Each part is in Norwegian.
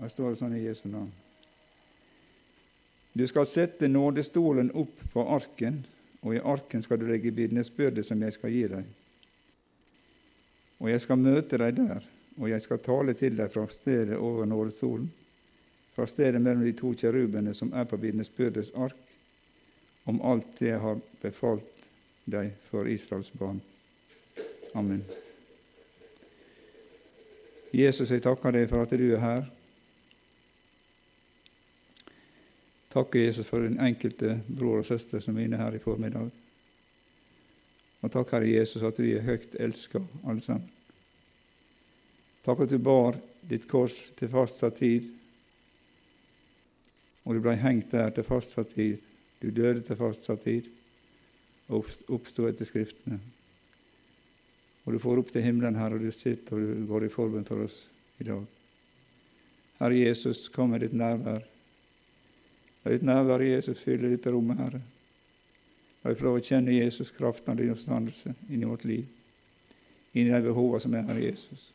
Det står det sånn i Jesu navn. Du skal sette nådestolen opp på arken, og i arken skal du legge vitnesbyrdet som jeg skal gi deg. Og jeg skal møte deg der, og jeg skal tale til deg fra stedet over nådestolen, fra stedet mellom de to kjerubene som er på vitnesbyrdets ark, om alt det jeg har befalt deg for Israels barn. Amen. Jesus, jeg takker deg for at du er her. Takker Jesus for den enkelte bror og søster som er inne her i formiddag. Og takk, Herre Jesus, at vi er høyt elska, alle sammen. Takk at du bar ditt kors til fastsatt tid, og du blei hengt der til fastsatt tid. Du døde til fastsatt tid og oppsto etter Skriftene. Og du får opp til himmelen her, og du sitter og du går i forbønn for oss i dag. Herre Jesus, kom med ditt nærvær. La ditt nærvær, Jesus, fylle dette rommet, Herre. La vi få lov å kjenne Jesus, kraften av din oppstandelse inn i vårt liv, inn i de behovene som er her, Jesus.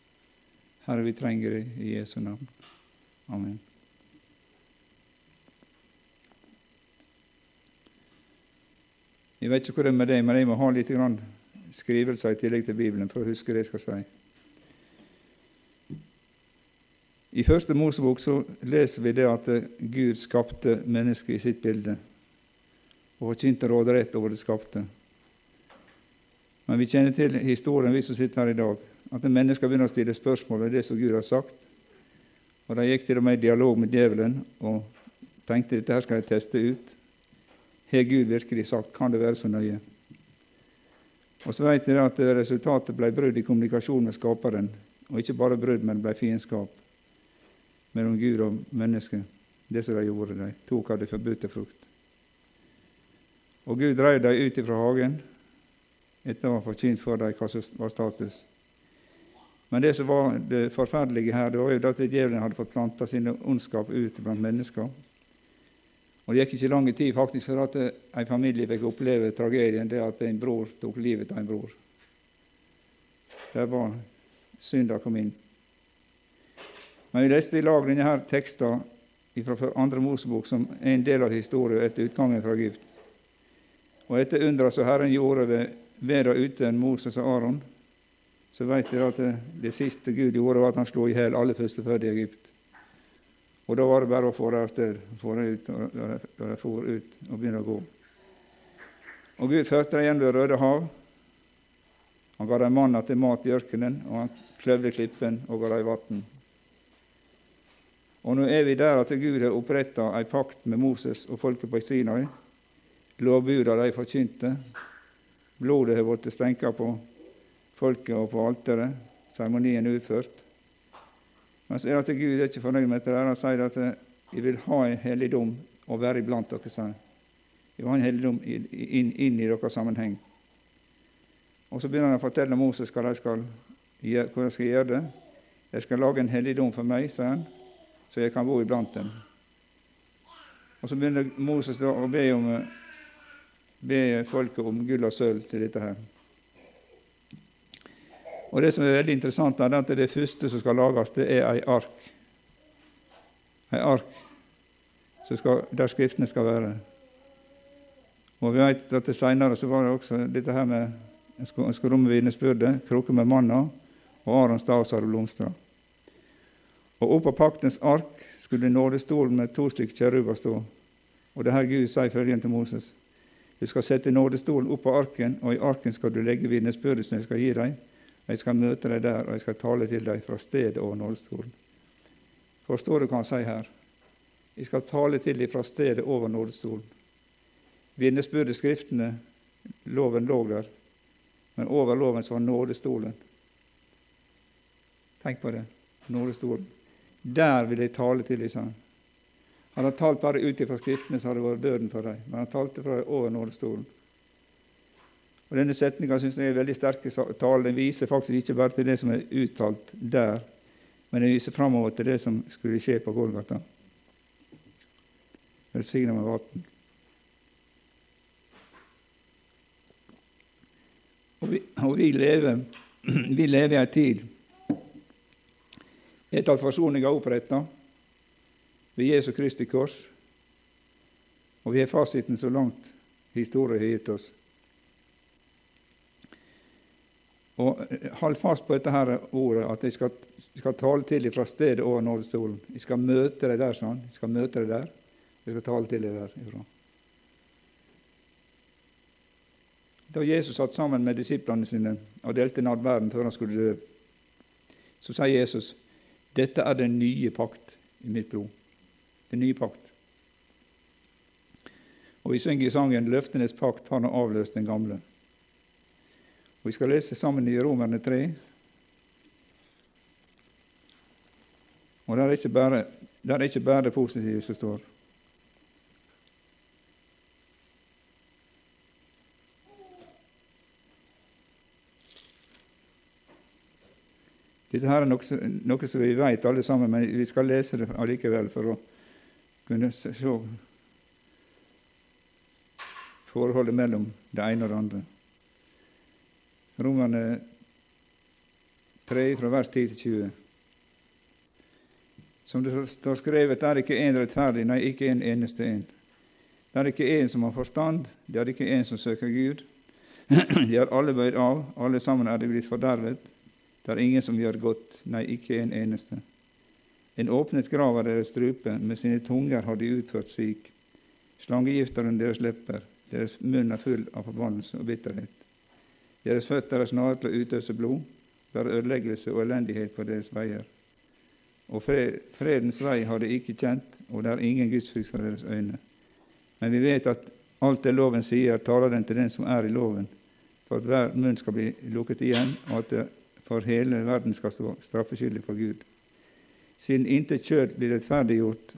Herre, vi trenger deg i Jesu navn. Amen. Jeg vet ikke hvor det er med deg, men jeg må ha litt skrivelser i tillegg til Bibelen for å huske det jeg skal si. I Første Mosebok så leser vi det at Gud skapte mennesket i sitt bilde og forkynte råderett over det skapte. Men vi kjenner til historien, vi som sitter her i dag, at mennesker begynner å stille spørsmål ved det som Gud har sagt. Og De gikk til og med i dialog med djevelen og tenkte dette her skal jeg teste ut. Har Gud virkelig sagt? Kan det være så nøye? Og så vet jeg at resultatet ble brudd i kommunikasjon med Skaperen. Og ikke bare brudd, men det ble fiendskap mellom Gud og mennesket. Det som de gjorde, de tok av det forbudte frukt. Og Gud drev dem ut fra hagen etter å ha forkynt for dem hva som var status. Men det som var det forferdelige her, det var jo at djevelen hadde fått planta sin ondskap ut blant mennesker. Og Det gikk ikke lang tid faktisk for at en familie fikk oppleve tragedien det at en bror tok livet av en bror. Der var synda kom inn. Men vi leste i lag denne her teksten fra andre Mosebok som er en del av historien etter utgangen fra Egypt. Og etter undra som Herren gjorde ved, ved og uten Moses og Aron, så vet dere at det, det siste Gud gjorde, var at han slo i hjel alle førstefødte i Egypt. Og da var det bare å få det av sted, få dem ut, og de for ut og begynne å gå. Og Gud førte dem gjennom Det røde hav. Han ga dem manna til mat i ørkenen, og han kløvde klippen og ga dem vann. Og nå er vi der at Gud har oppretta ei pakt med Moses og folket på Sinai. Lovbuda de forkynte. Blodet har blitt stenka på folket og på alteret. Seremonien er utført. Men så er det at Gud er ikke fornøyd med dette. Han sier at jeg vil ha en helligdom og være iblant dere. sier Jeg vil ha en helligdom inn, inn i deres sammenheng. Og Så begynner han å fortelle Moses hva de skal, hvordan de skal gjøre det. De skal lage en helligdom for meg, sier han, så jeg kan bo iblant dem. Og Så begynner Moses da å be, om, be folket om gull og sølv til dette her. Og Det som er veldig interessant, er at det første som skal lages, det er ei ark. Ei ark skal, der Skriftene skal være. Og vi vet at det Senere så var det også dette her med en skal, romme vitnesbyrdet, krukke med manna og Arons Stavsar som hadde. Og oppå paktens ark skulle nådestolen med to stykker kjeruber stå. Og det her Gud sier følgende til Moses.: Du skal sette nådestolen opp på arken, og i arken skal du legge vitnesbyrdet som jeg skal gi deg. Og Jeg skal møte deg der, og jeg skal tale til deg fra stedet over nådestolen. Forstår du hva han sier her? Jeg skal tale til deg fra stedet over nådestolen. Vitnesbyrdet, Skriftene, loven lå der, men over loven så var nådestolen. Tenk på det. Nådestolen. Der vil jeg tale til liksom. sa han. Talt bare ut ifra Skriftene, så hadde det vært døden for deg. Men han talte fra over nådestolen. Og Denne setninga syns jeg er veldig sterk tale. Den viser faktisk ikke bare til det som er uttalt der, men den viser framover til det som skulle skje på Golgata. Velsigna med vann. Og og vi lever vi lever i ei tid etter at forsoninga er oppretta, ved Jesu Kristi kors. Og vi har fasiten så langt historien har gitt oss. Og eh, Hold fast på dette her ordet, at jeg skal, skal tale til dem fra stedet over nådestolen. Jeg skal møte deg der, sånn. Jeg skal møte deg der. Jeg skal tale til deg der. Ifra. Da Jesus satt sammen med disiplene sine og delte nadverden før han skulle dø, så sier Jesus dette er den nye pakt i mitt blod. Den nye pakt. Og Vi synger i sangen 'Løftenes pakt har nå avløst den gamle'. Og Vi skal lese sammen i Romerne 3. Og der er ikke bare det, er ikke bare det positive som står. Dette her er noe, noe som vi vet alle sammen, men vi skal lese det allikevel for å kunne se forholdet mellom det ene og det andre. Romerne 3, fra vers 10 til 20. Som det står skrevet, det er ikke én rettferdig, nei, ikke en eneste en. Det er ikke en som har forstand, det er ikke en som søker Gud. De er alle bøyd av, alle sammen er de blitt fordervet. Det er ingen som gjør godt, nei, ikke en eneste. En åpnet grav er deres strupe, med sine tunger har de utført svik. Slangegift er deres lepper, deres munn er full av forbannelse og bitterhet. Deres føtter er snare til å utøse blod, det er ødeleggelse og elendighet på deres veier. Og fredens vei har de ikke kjent, og det er ingen gudsfrykt for deres øyne. Men vi vet at alt det loven sier, taler den til den som er i loven, for at hver munn skal bli lukket igjen, og at det for hele verden skal stå straffeskyldig for Gud. Siden intet kjød blir rettferdiggjort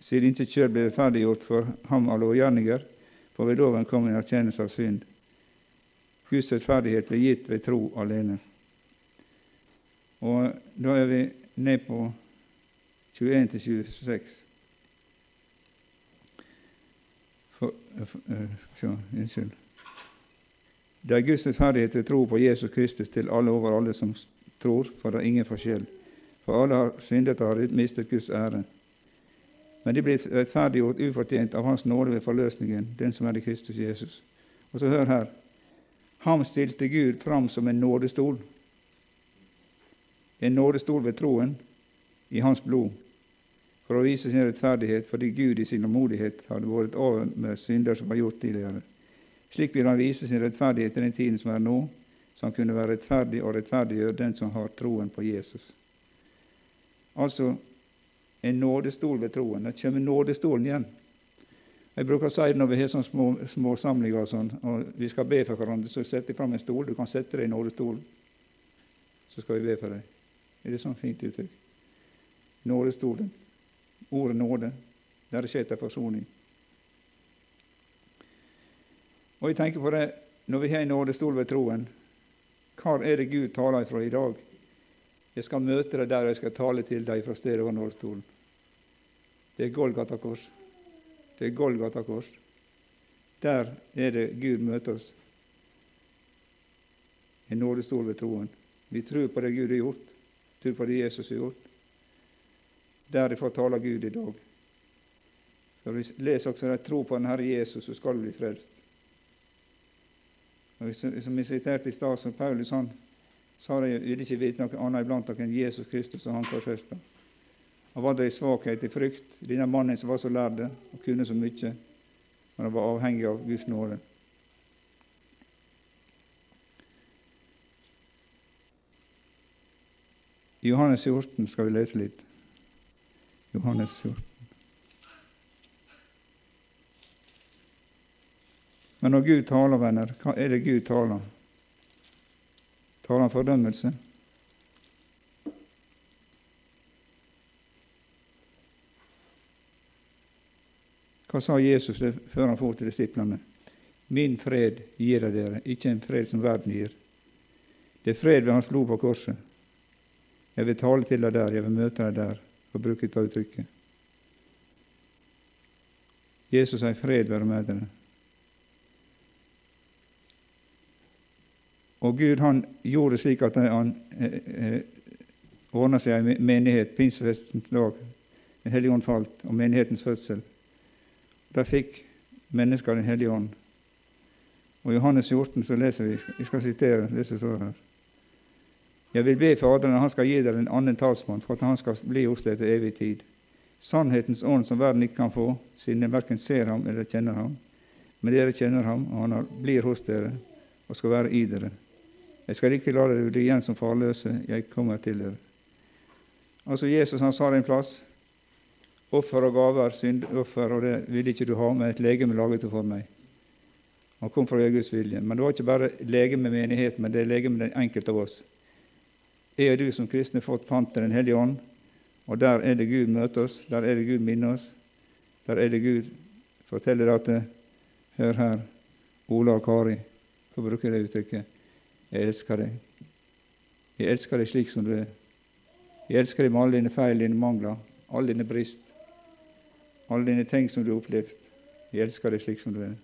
siden intet kjød blir rettferdiggjort for ham av lovgjerninger, for ved loven kom en erkjennelse av synd. Guds rettferdighet blir gitt ved tro alene. Og da er vi ned på 21-26. For, for, uh, Unnskyld. Det er Guds rettferdighet til tro på Jesus Kristus til alle over alle som tror, for det er ingen forskjell. For alle har syndet og har mistet Guds ære. Men de blir rettferdiggjort ufortjent av Hans nåde ved forløsningen, den som er i Kristus Jesus. Og så hør her. Ham stilte Gud fram som en nådestol. En nådestol ved troen i Hans blod, for å vise sin rettferdighet fordi Gud i sin modighet hadde vært over med synder som var gjort tidligere. Slik vil han vise sin rettferdighet i den tiden som er nå, så han kunne være rettferdig og rettferdiggjøre den som har troen på Jesus. Altså en nådestol ved troen. Det kommer nådestolen igjen. Jeg bruker å si det når vi har sånne små, små samlinger og sånn, og vi skal be for hverandre, så setter jeg fram en stol. Du kan sette deg i nådestolen, så skal vi be for deg. Er det sånn fint uttrykk? Nådestolen. Ordet nåde. Der det skjer til forsoning. Og jeg tenker på det når vi har en nådestol ved troen. Hvor er det Gud taler ifra i dag? Jeg skal møte deg der, jeg skal tale til deg fra stedet over nådestolen. Det er Golgata kors. Det er Golgata kors. Der er det Gud møter oss. En nådestol ved troen. Vi tror på det Gud har gjort, tror på det Jesus har gjort. Derifra taler Gud i dag. For Vi leser også at tro på den Herre Jesus, så skal du bli frelst. Og Som jeg siterte i stad, så Paulus han sa de ville ikke vite noe annet iblant enn Jesus Kristus og han korsfesta. Han var der i svakhet, i frykt, denne mannen som var så lærd og kunne så mye, men han var avhengig av Guds nåde. I Johannes 14 skal vi lese litt. Johannes 14. Men når Gud taler, venner, hva er det Gud taler? Taler han fordømmelse? Hva sa Jesus før han for til disiplene? Min fred gir jeg dere, ikke en fred som verden gir. Det er fred ved Hans blod på korset. Jeg vil tale til deg der, jeg vil møte deg der, å bruke dette uttrykket. Jesus sier fred være med dere. Og Gud han gjorde slik at han eh, eh ordna seg ei menighet, pinsefestens dag, Den hellige ånd falt, og menighetens fødsel. Der fikk mennesker Den hellige ånd. Og I Johannes 14 så leser vi Vi skal sitere det som står her. Jeg vil be Faderen han skal gi dere en annen talsmann, for at han skal bli hos dere til evig tid. Sannhetens ånd som verden ikke kan få, siden den verken ser ham eller kjenner ham. Men dere kjenner ham, og han blir hos dere og skal være i dere. Jeg skal ikke la dere bli igjen som farløse, jeg kommer til dere. Altså Jesus han sa det en plass. Offer og gaver, syndoffer, og det ville ikke du ha, med et legeme laget for meg. Han kom fra Guds vilje. Men det var ikke bare lege med menigheten, men det er lege med den enkelte av oss. Jeg og du som kristne fått pant til Den hellige ånd, og der er det Gud møter oss, der er det Gud minner oss. Der er det Gud forteller at Hør her, Ola og Kari, for å bruke det uttrykket. Jeg elsker deg. Jeg elsker deg slik som du er. Jeg elsker deg med alle dine feil, dine mangler, alle dine brist, alle dine ting som du har opplevd. Jeg elsker deg slik som du er.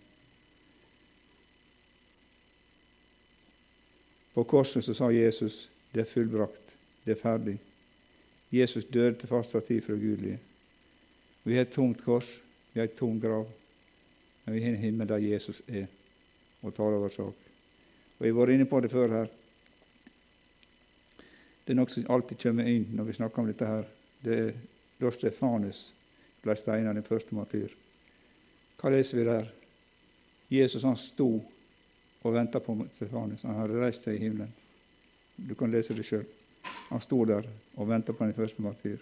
På korset så sa Jesus det er fullbrakt, det er ferdig. Jesus døde til fastsatt tid for det ugudelige. Vi har et tomt kors, vi har et tom grav, men vi har en himmel der Jesus er og taler over sak. Og Jeg vært inne på det før her. Det er noe som alltid kommer inn når vi snakker om dette her. Det er da Stefanus ble steina, den første matyr. Hva leser vi der? Jesus han sto og venta på Stefanus. Han hadde reist seg i himmelen. Du kan lese det sjøl. Han sto der og venta på den første matyr.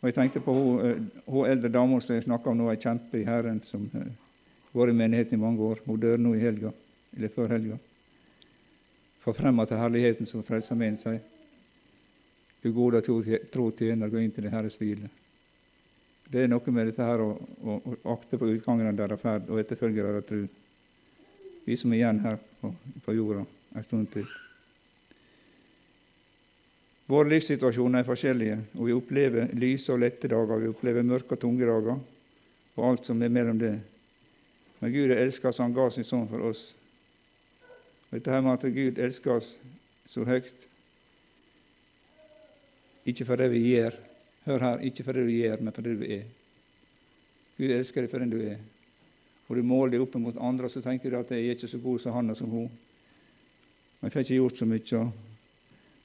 Og Jeg tenkte på hun, eh, hun eldre dama som jeg snakka om nå, ei kjempe i Herren som har vært i menigheten i mange år. Hun dør nå i helga, eller før helga. Forfremma til herligheten som frelser med sier. Du gode tro tjener, gå inn til din Herres hvile. Det er noe med dette her å, å, å akte på utgangen av deres ferd og etterfølgere av tru. Vi som er igjen her på, på jorda en stund til. Våre livssituasjoner er forskjellige, og vi opplever lyse og lette dager, vi opplever mørke og tunge dager, og alt som er mellom det. Men Gud elsker oss, han ga sin sønn for oss. Dette her med at Gud elsker oss så høyt, ikke for det vi gjør, hør her, ikke for det du gjør, men for det du er. Gud elsker deg for den du er. Og du måler deg opp mot andre, og så tenker du at jeg er ikke så god som han og som hun. Men jeg får ikke gjort så mye. og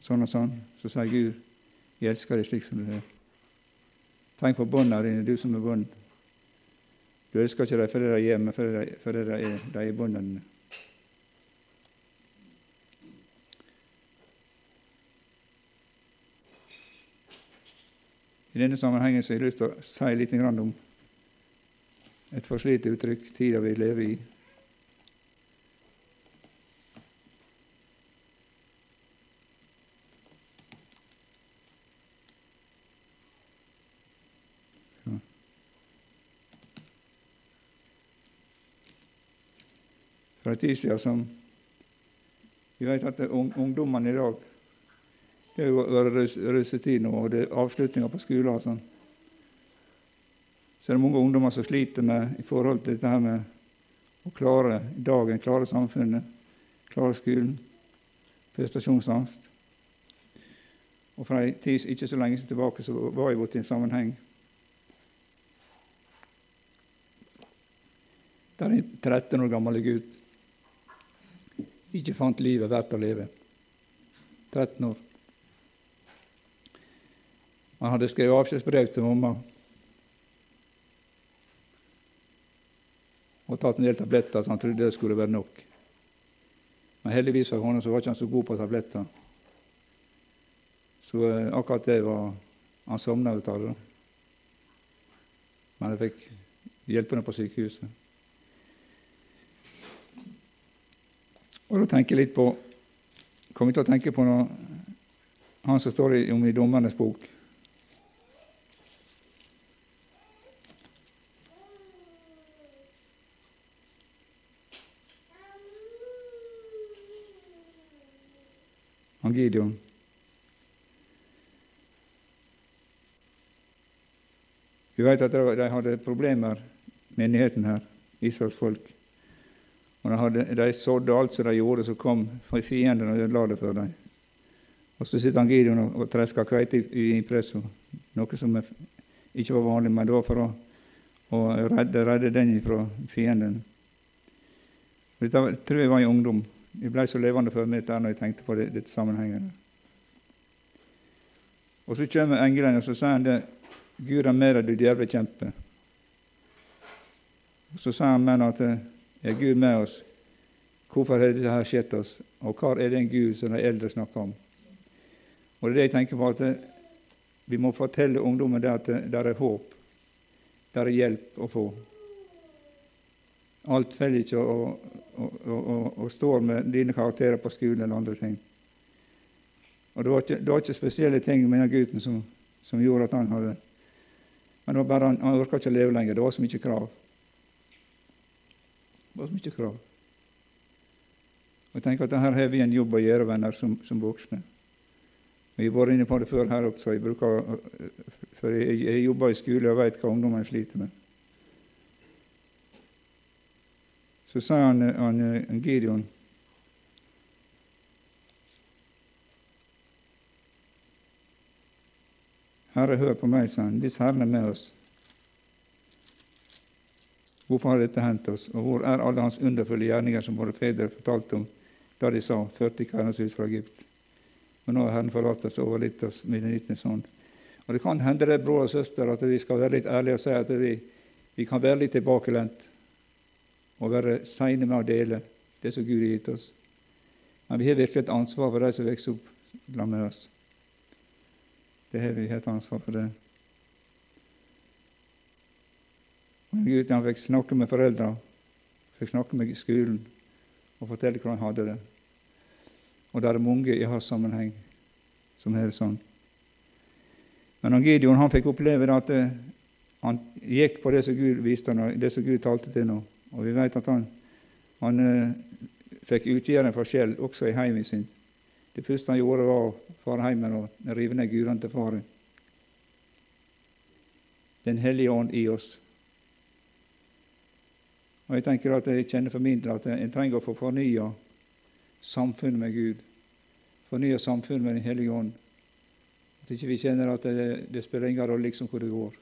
sånn og sånn, så sier Gud, 'Jeg elsker deg slik som du er'. Tenk på båndene dine, du som er bånd. Du elsker ikke dem det de gjør, men fordi de er, de er båndene dine. I denne sammenhengen har jeg lyst til å si litt om et forslitt uttrykk, tida vi lever i. for en tid siden som Vi vet at ungdommene i dag Er jo russetid nå, og det er avslutninger på skolen og sånn. Så er det mange ungdommer som sliter med i forhold til dette her med å klare dagen, klare samfunnet, klare skolen. Prestasjonsangst. Og For en tid ikke så lenge tilbake så var jeg borti en sammenheng der en 13 år gammel gutt ikke fant livet verdt å leve. 13 år. Han hadde skrevet avskjedsbrev til mamma og tatt en del tabletter, så han trodde det skulle være nok. Men heldigvis for henne så var ikke han så god på tabletter. Så eh, akkurat det var Han sovna ut av det. Men jeg fikk hjelpe på sykehuset. Og da tenker jeg litt på Kommer til å tenke på noe, han som står om i Dommernes bok. Han Gideon. Vi vet at de hadde problemer, menigheten her, Israels folk. Og de, hadde, de sådde alt som de gjorde, så kom fienden og ødela det for dem. Og så sitter han Gideon og, og tresker kveite i, i presso. noe som ikke var vanlig, men det var for å, å redde, redde den fra fienden. Dette tror jeg var i ungdom. Jeg ble så levende for meg der når jeg tenkte på det, dette sammenhengen. Og så kommer engelen og så sier han det, Gud er med deg, du djevle kjempe. Så sier han men at er Gud med oss? Hvorfor har dette skjedd oss? Og hva er den Gud som de eldre snakker om? Og det er det jeg tenker på, at vi må fortelle ungdommen det at det er håp. Det er hjelp å få. Alt faller ikke og, og, og, og, står med dine karakterer på skolen eller andre ting. Og Det var ikke, det var ikke spesielle ting med den gutten som, som, gjorde at han hadde Men det var bare han, han orka ikke å leve lenger. Det var så mye krav. Det var så mye krav. Og jeg tenker at Her har vi en jobb å gjøre, venner, som, som voksne. Vi har vært inne på det før her også. Jeg, bruker, for jeg, jeg jobber i skole og vet hva ungdommen sliter med. Så sa han, han Gideon Herre, hør på meg, sa han, hvis Herren er med oss. Hvorfor har dette hendt oss, og hvor er alle hans underfulle gjerninger som våre fedre fortalte om da de sa, førte ikke Herrens hus fra Egypt? Men nå har Herren forlatt oss og overlitt oss med middelnittens sånn. Og Det kan hende, det, bror og søster, at vi skal være litt ærlige og si at vi, vi kan være litt tilbakelendt og være seine med å dele det som Gud har gitt oss. Men vi har virkelig et ansvar for de som vokser opp sammen med oss. Det har vi et ansvar for det. Men Gud han fikk snakke med foreldrene, fikk snakke med skolen og fortelle hvordan han hadde det. Og det er mange i hans sammenheng som har det sånn. Men han Gideon han fikk oppleve at eh, han gikk på det som Gud viste ham, det som Gud talte til ham. Og vi vet at han, han uh, fikk utgjøre en forskjell også i heimen sin. Det første han gjorde, var å fare hjem og rive ned gudene til faren. Den hellige ånd i oss. Og Jeg tenker at jeg kjenner for min del at en trenger å få fornya samfunnet med Gud. Fornya samfunnet med Den hellige ånd. At ikke vi kjenner at det, det spiller ingen rolle liksom hvor det går.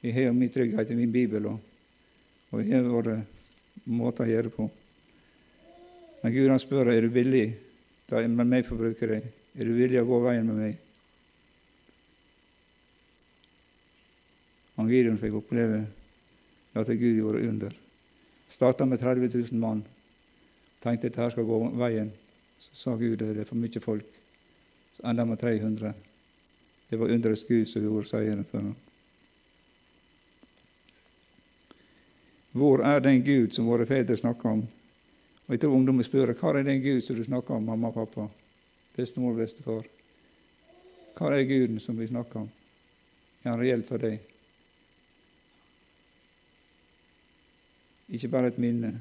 Vi har min trygghet i min bibel, og, og har våre måter å gjøre det på. Men Gud han spør er du villig da jeg med meg få bruke deg. Er du villig å gå veien med meg? Han Gideon fikk oppleve at Gud gjorde under. Starta med 30 000 mann. Tenkte at dette skal gå veien. Så sa Gud at det er for mye folk. Så enda med 300. Det var underets Gud som gjorde seieren for ham. Hvor er den Gud som våre fedre snakker om? Og Jeg tror ungdommen spør hva er den Gud som du snakker om, mamma og pappa, bestemor og bestefar. Hva er Guden som vi snakker om? Er han reell for deg? Ikke bare et minne.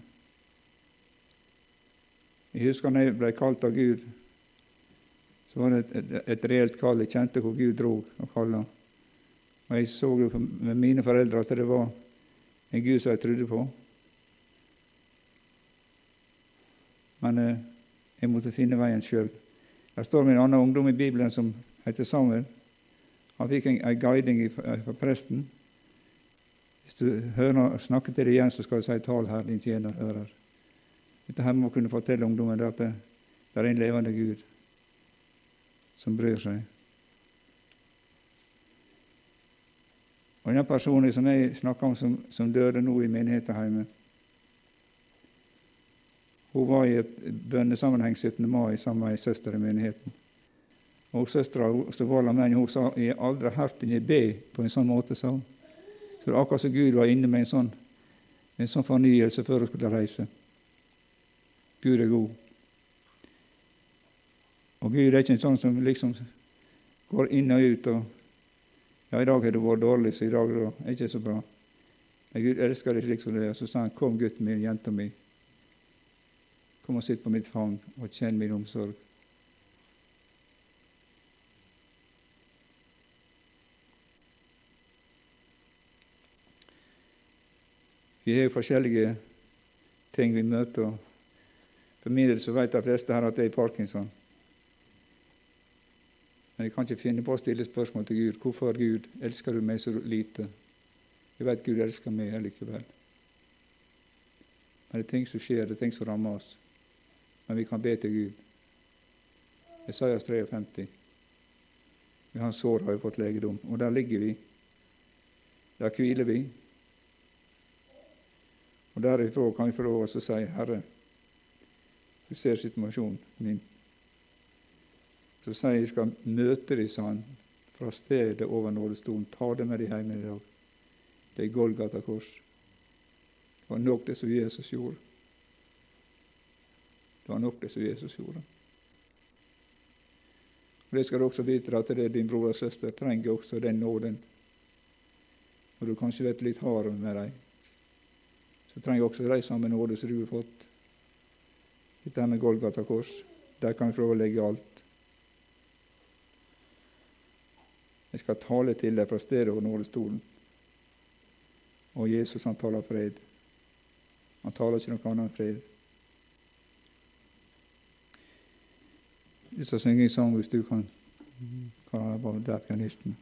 Jeg husker da jeg ble kalt av Gud, så var det et, et, et reelt kall. Jeg kjente hvor Gud drog og kalla. Og jeg så jo med mine foreldre at det var en Gud som jeg trodde på. Men eh, jeg måtte finne veien sjøl. Det står med en annen ungdom i Bibelen som heter Samuel. Han fikk en, en guiding fra presten. Hvis du hører snakker til deg igjen, så skal du si 'Tal, her, din tjener hører'. Dette her må kunne fortelle ungdommen at det, det er en levende Gud som bryr seg. Og den personen som jeg snakker om, som, som døde nå i menigheten hjemme hun var i et bønnesammenheng 17. mai sammen med ei søster i menigheten. Og Søstera som var sammen hun sa jeg har aldri hørt henne be på en sånn måte. sa hun. Så det er akkurat som Gud var inne med en sånn, en sånn fornyelse før hun skulle reise. Gud er god. Og Gud er ikke en sånn som liksom går inn og ut og Ja, i dag har det vært dårlig, så i dag er det ikke så bra. Men Gud elsker deg slik som det er. Så sa han, kom, gutten min, jenta mi. Kom og sitt på mitt fang og kjenn min omsorg. Vi har jo forskjellige ting vi møter. For min del så vet de fleste her at det er parkinson. Men jeg kan ikke finne på å stille spørsmål til Gud. Hvorfor, Gud, elsker du meg så lite? Jeg vet Gud elsker meg likevel. Men det er ting som skjer, det er ting som rammer oss. Men vi kan be til Gud. Esaias 53. Vi har sår, har vi fått legedom. Og der ligger vi. Der hviler vi. Og derifra kan vi få lov til å si, Herre, du ser situasjonen min. Så sier jeg skal møte dem, sa han, fra stedet over nådestolen. Ta det med dem hjem i dag. Det er Golgata kors. Det var nok det som Jesus gjorde. Det var nok det som Jesus gjorde. Og Det skal du også vite at det din bror og søster trenger også den nåden. Og du kanskje vært litt hard med dem, så trenger også de samme nåde som du har fått. Dette med Golgata kors. Der kan vi få legge alt. Jeg skal tale til deg fra stedet over nådestolen. Og Jesus han taler fred. Han taler ikke noe annet enn fred. Vi skal synge en sang hvis du kan. kan være der pianisten.